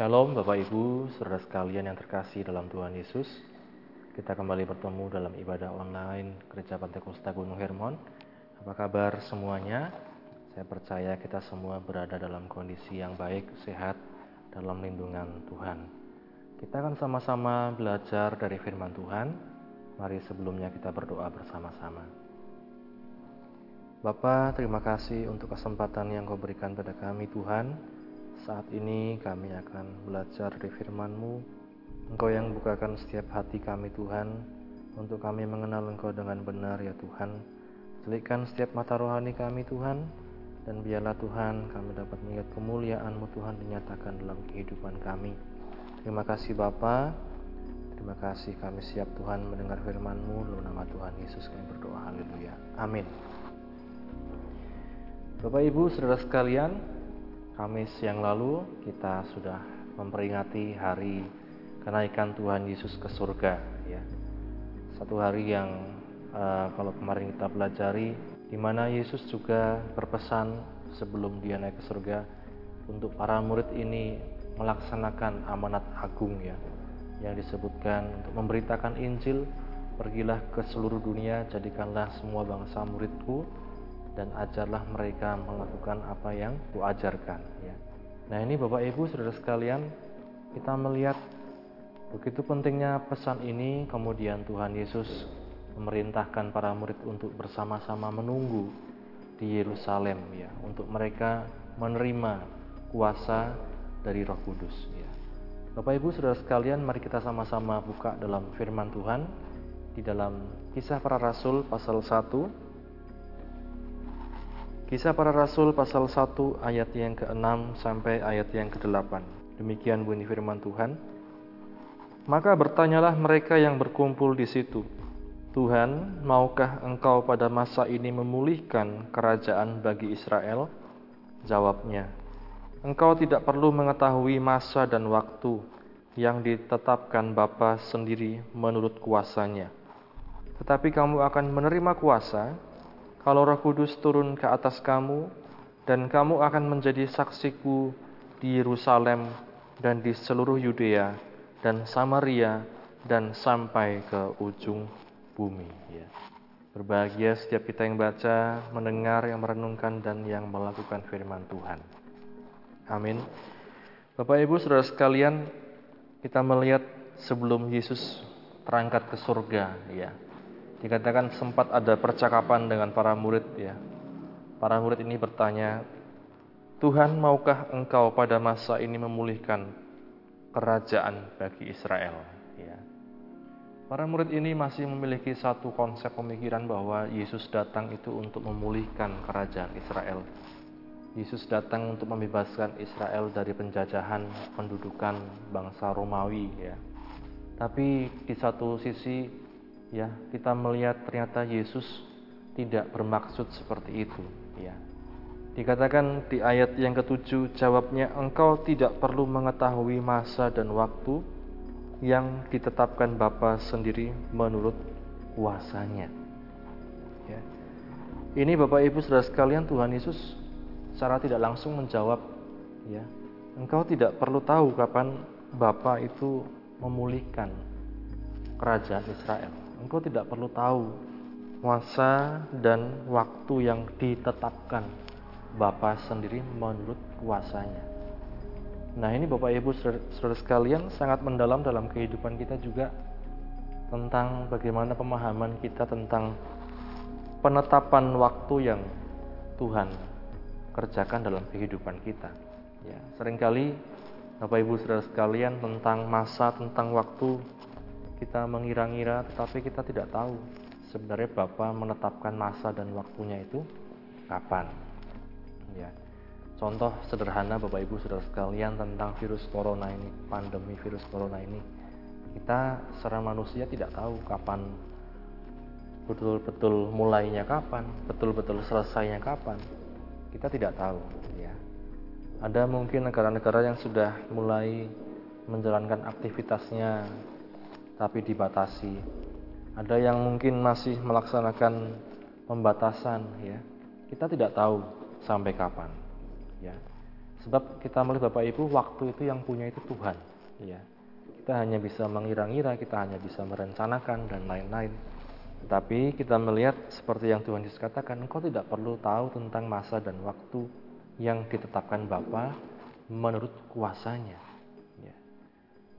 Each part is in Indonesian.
Shalom Bapak Ibu, saudara sekalian yang terkasih dalam Tuhan Yesus. Kita kembali bertemu dalam ibadah online Gereja Pantekosta Gunung Hermon. Apa kabar semuanya? Saya percaya kita semua berada dalam kondisi yang baik, sehat, dalam lindungan Tuhan. Kita akan sama-sama belajar dari firman Tuhan. Mari sebelumnya kita berdoa bersama-sama. Bapa, terima kasih untuk kesempatan yang kau berikan pada kami Tuhan saat ini kami akan belajar di firman-Mu. Engkau yang bukakan setiap hati kami Tuhan, untuk kami mengenal Engkau dengan benar ya Tuhan. Celikkan setiap mata rohani kami Tuhan, dan biarlah Tuhan kami dapat melihat kemuliaan-Mu Tuhan dinyatakan dalam kehidupan kami. Terima kasih Bapa. Terima kasih kami siap Tuhan mendengar firman-Mu dalam nama Tuhan Yesus kami berdoa haleluya. Amin. Bapak Ibu Saudara sekalian, Kamis yang lalu kita sudah memperingati hari kenaikan Tuhan Yesus ke surga ya. Satu hari yang uh, kalau kemarin kita pelajari di mana Yesus juga berpesan sebelum dia naik ke surga untuk para murid ini melaksanakan amanat agung ya yang disebutkan untuk memberitakan Injil pergilah ke seluruh dunia jadikanlah semua bangsa muridku dan ajarlah mereka melakukan apa yang kuajarkan ya. Nah, ini Bapak Ibu Saudara sekalian, kita melihat begitu pentingnya pesan ini kemudian Tuhan Yesus memerintahkan para murid untuk bersama-sama menunggu di Yerusalem ya, untuk mereka menerima kuasa dari Roh Kudus ya. Bapak Ibu Saudara sekalian, mari kita sama-sama buka dalam firman Tuhan di dalam Kisah Para Rasul pasal 1 Kisah para Rasul pasal 1 ayat yang ke-6 sampai ayat yang ke-8. Demikian bunyi firman Tuhan. Maka bertanyalah mereka yang berkumpul di situ, Tuhan, maukah engkau pada masa ini memulihkan kerajaan bagi Israel? Jawabnya, engkau tidak perlu mengetahui masa dan waktu yang ditetapkan Bapa sendiri menurut kuasanya. Tetapi kamu akan menerima kuasa kalau Roh Kudus turun ke atas kamu, dan kamu akan menjadi saksiku di Yerusalem dan di seluruh Yudea dan Samaria dan sampai ke ujung bumi. Ya. Berbahagia setiap kita yang baca, mendengar, yang merenungkan, dan yang melakukan firman Tuhan. Amin. Bapak Ibu Saudara sekalian, kita melihat sebelum Yesus terangkat ke surga, ya Dikatakan sempat ada percakapan dengan para murid ya. Para murid ini bertanya, Tuhan maukah engkau pada masa ini memulihkan kerajaan bagi Israel? Ya. Para murid ini masih memiliki satu konsep pemikiran bahwa Yesus datang itu untuk memulihkan kerajaan Israel. Yesus datang untuk membebaskan Israel dari penjajahan pendudukan bangsa Romawi ya. Tapi di satu sisi ya kita melihat ternyata Yesus tidak bermaksud seperti itu ya. Dikatakan di ayat yang ketujuh jawabnya engkau tidak perlu mengetahui masa dan waktu yang ditetapkan Bapa sendiri menurut kuasanya. Ya. Ini Bapak Ibu Saudara sekalian Tuhan Yesus secara tidak langsung menjawab ya engkau tidak perlu tahu kapan Bapa itu memulihkan kerajaan Israel engkau tidak perlu tahu masa dan waktu yang ditetapkan Bapa sendiri menurut kuasanya. Nah ini Bapak Ibu saudara sekalian sangat mendalam dalam kehidupan kita juga tentang bagaimana pemahaman kita tentang penetapan waktu yang Tuhan kerjakan dalam kehidupan kita. Ya, sering kali Bapak Ibu saudara sekalian tentang masa, tentang waktu kita mengira-ngira tetapi kita tidak tahu sebenarnya Bapak menetapkan masa dan waktunya itu kapan. Ya. Contoh sederhana Bapak Ibu Saudara sekalian tentang virus corona ini, pandemi virus corona ini. Kita secara manusia tidak tahu kapan betul-betul mulainya kapan, betul-betul selesainya kapan. Kita tidak tahu, ya. Ada mungkin negara-negara yang sudah mulai menjalankan aktivitasnya tapi dibatasi. Ada yang mungkin masih melaksanakan pembatasan ya. Kita tidak tahu sampai kapan ya. Sebab kita melihat Bapak Ibu, waktu itu yang punya itu Tuhan. Ya. Kita hanya bisa mengira-ngira, kita hanya bisa merencanakan dan lain-lain. Tapi kita melihat seperti yang Tuhan Yesus katakan, engkau tidak perlu tahu tentang masa dan waktu yang ditetapkan Bapa menurut kuasanya.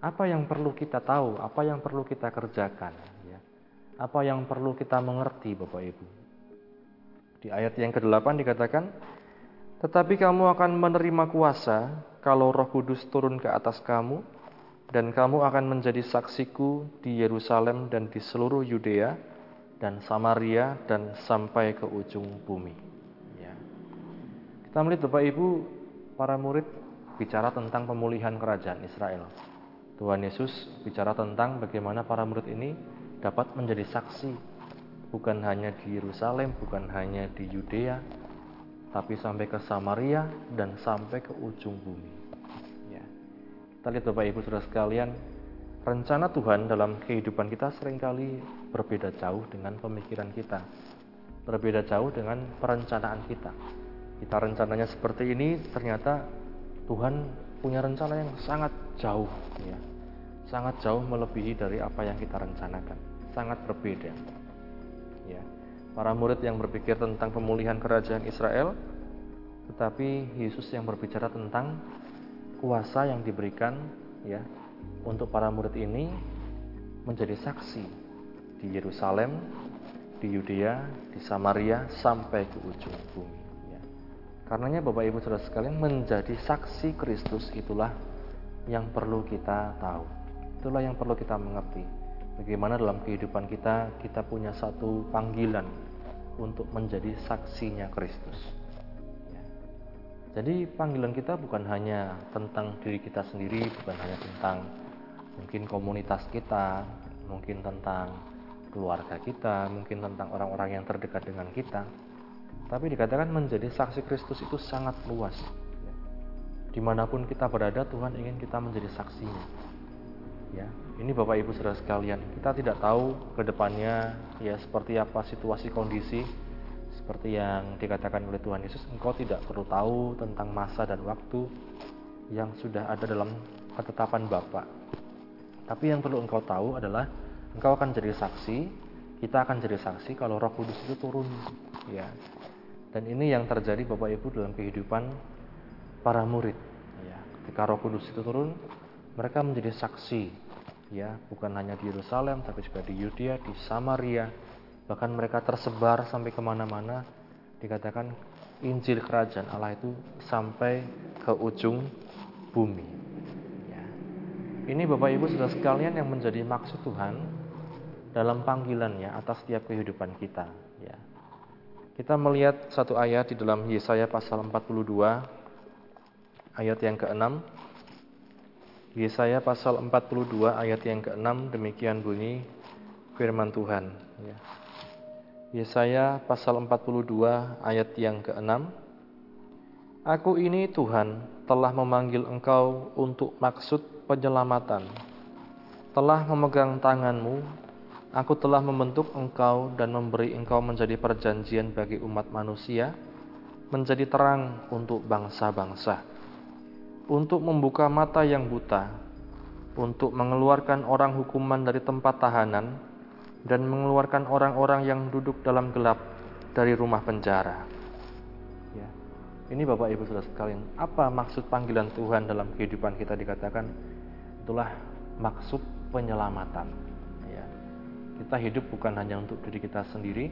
Apa yang perlu kita tahu, apa yang perlu kita kerjakan, ya. apa yang perlu kita mengerti Bapak Ibu. Di ayat yang ke-8 dikatakan, tetapi kamu akan menerima kuasa kalau Roh Kudus turun ke atas kamu, dan kamu akan menjadi saksiku di Yerusalem dan di seluruh Yudea dan Samaria dan sampai ke ujung bumi. Ya. Kita melihat Bapak Ibu, para murid bicara tentang pemulihan kerajaan Israel. Tuhan Yesus bicara tentang bagaimana para murid ini dapat menjadi saksi, bukan hanya di Yerusalem, bukan hanya di Yudea, tapi sampai ke Samaria dan sampai ke ujung bumi. Ya. Kita lihat Bapak Ibu Saudara sekalian, rencana Tuhan dalam kehidupan kita sering kali berbeda jauh dengan pemikiran kita. Berbeda jauh dengan perencanaan kita. Kita rencananya seperti ini, ternyata Tuhan punya rencana yang sangat jauh ya. Sangat jauh melebihi dari apa yang kita rencanakan. Sangat berbeda. Ya para murid yang berpikir tentang pemulihan kerajaan Israel, tetapi Yesus yang berbicara tentang kuasa yang diberikan ya untuk para murid ini menjadi saksi di Yerusalem, di Yudea, di Samaria sampai ke ujung bumi. Ya. Karenanya Bapak Ibu Saudara sekalian menjadi saksi Kristus itulah yang perlu kita tahu. Itulah yang perlu kita mengerti Bagaimana dalam kehidupan kita, kita punya satu panggilan untuk menjadi saksinya Kristus. Jadi panggilan kita bukan hanya tentang diri kita sendiri, bukan hanya tentang mungkin komunitas kita, mungkin tentang keluarga kita, mungkin tentang orang-orang yang terdekat dengan kita. Tapi dikatakan menjadi saksi Kristus itu sangat luas. Di mana pun kita berada, Tuhan ingin kita menjadi saksinya. Ya ini Bapak Ibu Saudara sekalian kita tidak tahu ke depannya ya seperti apa situasi kondisi seperti yang dikatakan oleh Tuhan Yesus engkau tidak perlu tahu tentang masa dan waktu yang sudah ada dalam ketetapan Bapa tapi yang perlu engkau tahu adalah engkau akan jadi saksi kita akan jadi saksi kalau Roh Kudus itu turun ya. Dan ini yang terjadi Bapak Ibu dalam kehidupan para murid. Ya ketika Roh Kudus itu turun mereka menjadi saksi ya bukan hanya di Yerusalem tapi juga di Yudea di Samaria. Bahkan mereka tersebar sampai ke mana-mana. Dikatakan Injil kerajaan Allah itu sampai ke ujung bumi. Ya. ini Bapak Ibu sudah sekalian yang menjadi maksud Tuhan dalam panggilannya atas setiap kehidupan kita ya. Kita melihat satu ayat di dalam Yesaya pasal 42 ayat yang ke-6 Yesaya pasal 42 ayat yang ke-6 demikian bunyi firman Tuhan. Ya. Yesaya pasal 42 ayat yang ke-6 Aku ini Tuhan telah memanggil engkau untuk maksud penyelamatan. Telah memegang tanganmu. Aku telah membentuk engkau dan memberi engkau menjadi perjanjian bagi umat manusia menjadi terang untuk bangsa-bangsa untuk membuka mata yang buta, untuk mengeluarkan orang hukuman dari tempat tahanan, dan mengeluarkan orang-orang yang duduk dalam gelap dari rumah penjara. Ya. Ini Bapak Ibu Saudara sekalian, apa maksud panggilan Tuhan dalam kehidupan kita dikatakan? Itulah maksud penyelamatan. Ya. Kita hidup bukan hanya untuk diri kita sendiri,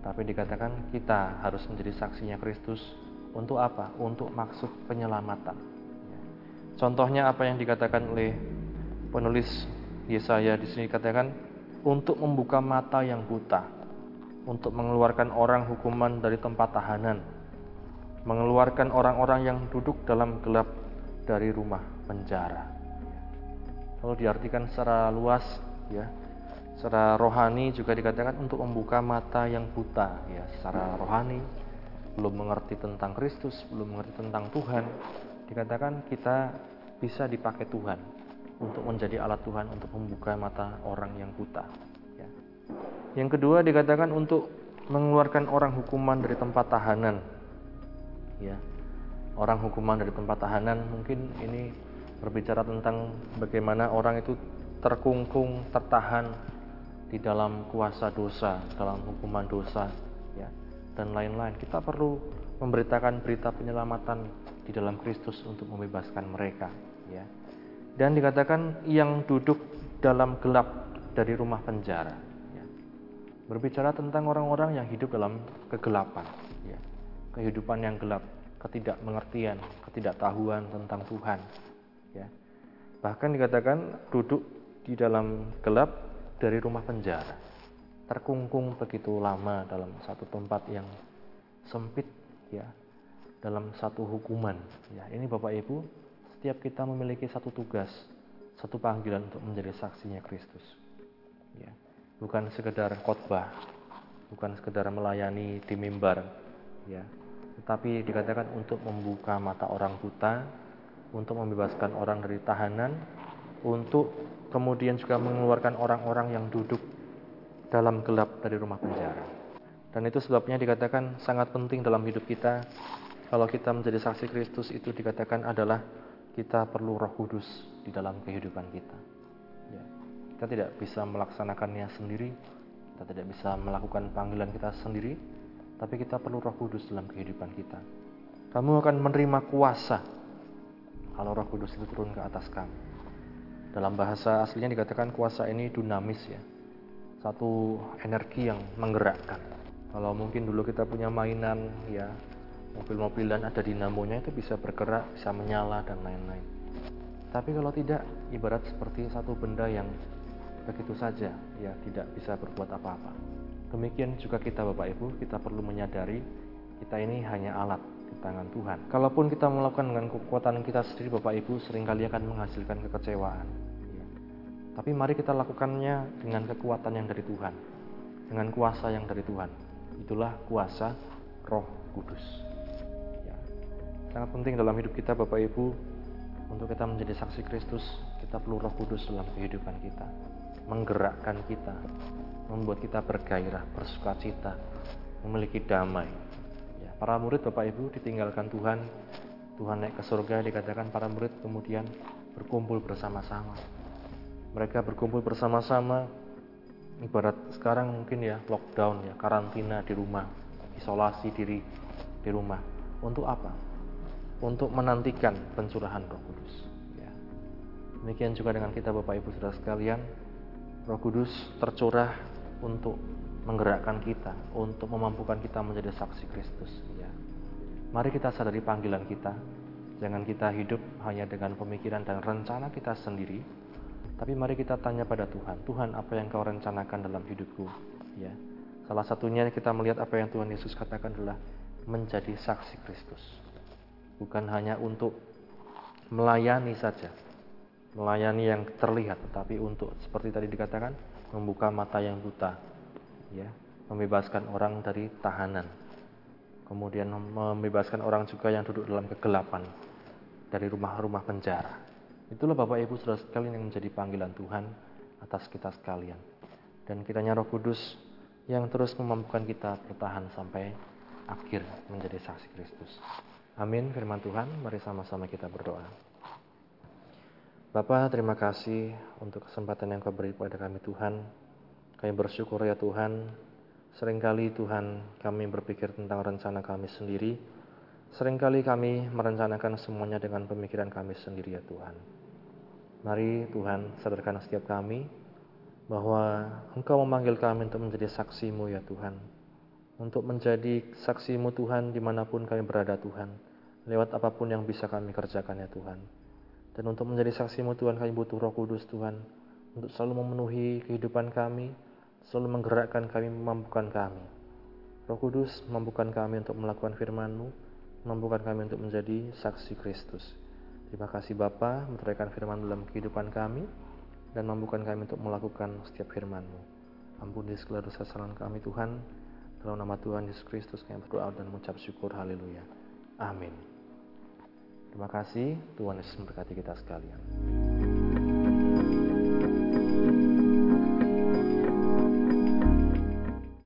tapi dikatakan kita harus menjadi saksinya Kristus untuk apa? Untuk maksud penyelamatan. Contohnya apa yang dikatakan oleh penulis Yesaya di sini katakan untuk membuka mata yang buta, untuk mengeluarkan orang hukuman dari tempat tahanan, mengeluarkan orang-orang yang duduk dalam gelap dari rumah penjara. Kalau diartikan secara luas ya, secara rohani juga dikatakan untuk membuka mata yang buta ya, secara rohani belum mengerti tentang Kristus, belum mengerti tentang Tuhan, dikatakan kita bisa dipakai Tuhan untuk menjadi alat Tuhan untuk membuka mata orang yang buta. Ya. Yang kedua dikatakan untuk mengeluarkan orang hukuman dari tempat tahanan. Ya. orang hukuman dari tempat tahanan mungkin ini berbicara tentang bagaimana orang itu terkungkung, tertahan di dalam kuasa dosa, dalam hukuman dosa, ya, dan lain-lain. Kita perlu memberitakan berita penyelamatan di dalam Kristus untuk membebaskan mereka, ya. Dan dikatakan yang duduk dalam gelap dari rumah penjara, ya. Berbicara tentang orang-orang yang hidup dalam kegelapan, ya. Kehidupan yang gelap, ketidakmengertian, ketidaktahuan tentang Tuhan, ya. Bahkan dikatakan duduk di dalam gelap dari rumah penjara, terkungkung begitu lama dalam satu tempat yang sempit, ya, dalam satu hukuman. Ya, ini Bapak Ibu, setiap kita memiliki satu tugas, satu panggilan untuk menjadi saksinya Kristus. Ya, bukan sekedar khotbah, bukan sekedar melayani di mimbar, ya, tetapi dikatakan untuk membuka mata orang buta, untuk membebaskan orang dari tahanan, untuk kemudian juga mengeluarkan orang-orang yang duduk dalam gelap dari rumah penjara. Dan itu sebabnya dikatakan sangat penting dalam hidup kita. Kalau kita menjadi saksi Kristus itu dikatakan adalah kita perlu Roh Kudus di dalam kehidupan kita. Ya. Kita tidak bisa melaksanakannya sendiri, kita tidak bisa melakukan panggilan kita sendiri, tapi kita perlu Roh Kudus dalam kehidupan kita. Kamu akan menerima kuasa kalau Roh Kudus itu turun ke atas kamu. Dalam bahasa aslinya dikatakan kuasa ini dinamis ya. Satu energi yang menggerakkan. Kalau mungkin dulu kita punya mainan ya, mobil-mobilan ada dinamonya itu bisa bergerak, bisa menyala dan lain-lain. Tapi kalau tidak, ibarat seperti satu benda yang begitu saja ya tidak bisa berbuat apa-apa. Demikian juga kita Bapak Ibu, kita perlu menyadari kita ini hanya alat di tangan Tuhan. Kalaupun kita melakukan dengan kekuatan kita sendiri Bapak Ibu, sering kali akan menghasilkan kekecewaan. Ya. Tapi mari kita lakukannya dengan kekuatan yang dari Tuhan, dengan kuasa yang dari Tuhan. Itulah kuasa Roh Kudus. Sangat penting dalam hidup kita Bapak Ibu, untuk kita menjadi saksi Kristus, kita perlu Roh Kudus dalam kehidupan kita, menggerakkan kita, membuat kita bergairah, bersuka cita, memiliki damai. Ya, para murid Bapak Ibu ditinggalkan Tuhan, Tuhan naik ke surga dikatakan para murid kemudian berkumpul bersama-sama. Mereka berkumpul bersama-sama ibarat sekarang mungkin ya lockdown ya, karantina di rumah, isolasi diri di rumah. Untuk apa? Untuk menantikan pencurahan Roh Kudus. Ya. Demikian juga dengan kita Bapak Ibu Saudara sekalian, Roh Kudus tercurah untuk menggerakkan kita, untuk memampukan kita menjadi saksi Kristus. Ya. Mari kita sadari panggilan kita. Jangan kita hidup hanya dengan pemikiran dan rencana kita sendiri, tapi mari kita tanya pada Tuhan, Tuhan apa yang kau rencanakan dalam hidupku? Ya. Salah satunya kita melihat apa yang Tuhan Yesus katakan adalah menjadi saksi Kristus. Bukan hanya untuk melayani saja, melayani yang terlihat, tetapi untuk seperti tadi dikatakan membuka mata yang buta, ya, membebaskan orang dari tahanan, kemudian membebaskan orang juga yang duduk dalam kegelapan dari rumah-rumah penjara. Itulah Bapak Ibu Saudara sekalian yang menjadi panggilan Tuhan atas kita sekalian. Dan kiranya Roh Kudus yang terus memampukan kita bertahan sampai akhir menjadi saksi Kristus. Amin firman Tuhan, mari sama-sama kita berdoa. Bapak, terima kasih untuk kesempatan yang kau beri kepada kami Tuhan. Kami bersyukur ya Tuhan, sering kali Tuhan kami berpikir tentang rencana kami sendiri. Seringkali kami merencanakan semuanya dengan pemikiran kami sendiri ya Tuhan. Mari Tuhan sadarkan setiap kami bahwa Engkau memanggil kami untuk menjadi saksimu ya Tuhan. Untuk menjadi saksimu Tuhan di mana pun kami berada Tuhan. Lewat apa pun yang bisa kami kerjakan ya Tuhan. Dan untuk menjadi saksimu Tuhan kami butuh roh kudus Tuhan. Untuk selalu memenuhi kehidupan kami. Selalu menggerakkan kami, memampukan kami. Roh kudus memampukan kami untuk melakukan firman-Mu. Memampukan kami untuk menjadi saksi Kristus. Terima kasih Bapa menterikan firman dalam kehidupan kami. Dan memampukan kami untuk melakukan setiap firman-Mu. Ampuni segala dosa kesalahan kami Tuhan. Dalam nama Tuhan Yesus Kristus kami berdoa dan mengucap syukur. Haleluya. Amin. Terima kasih, Tuhan Yesus memberkati kita sekalian.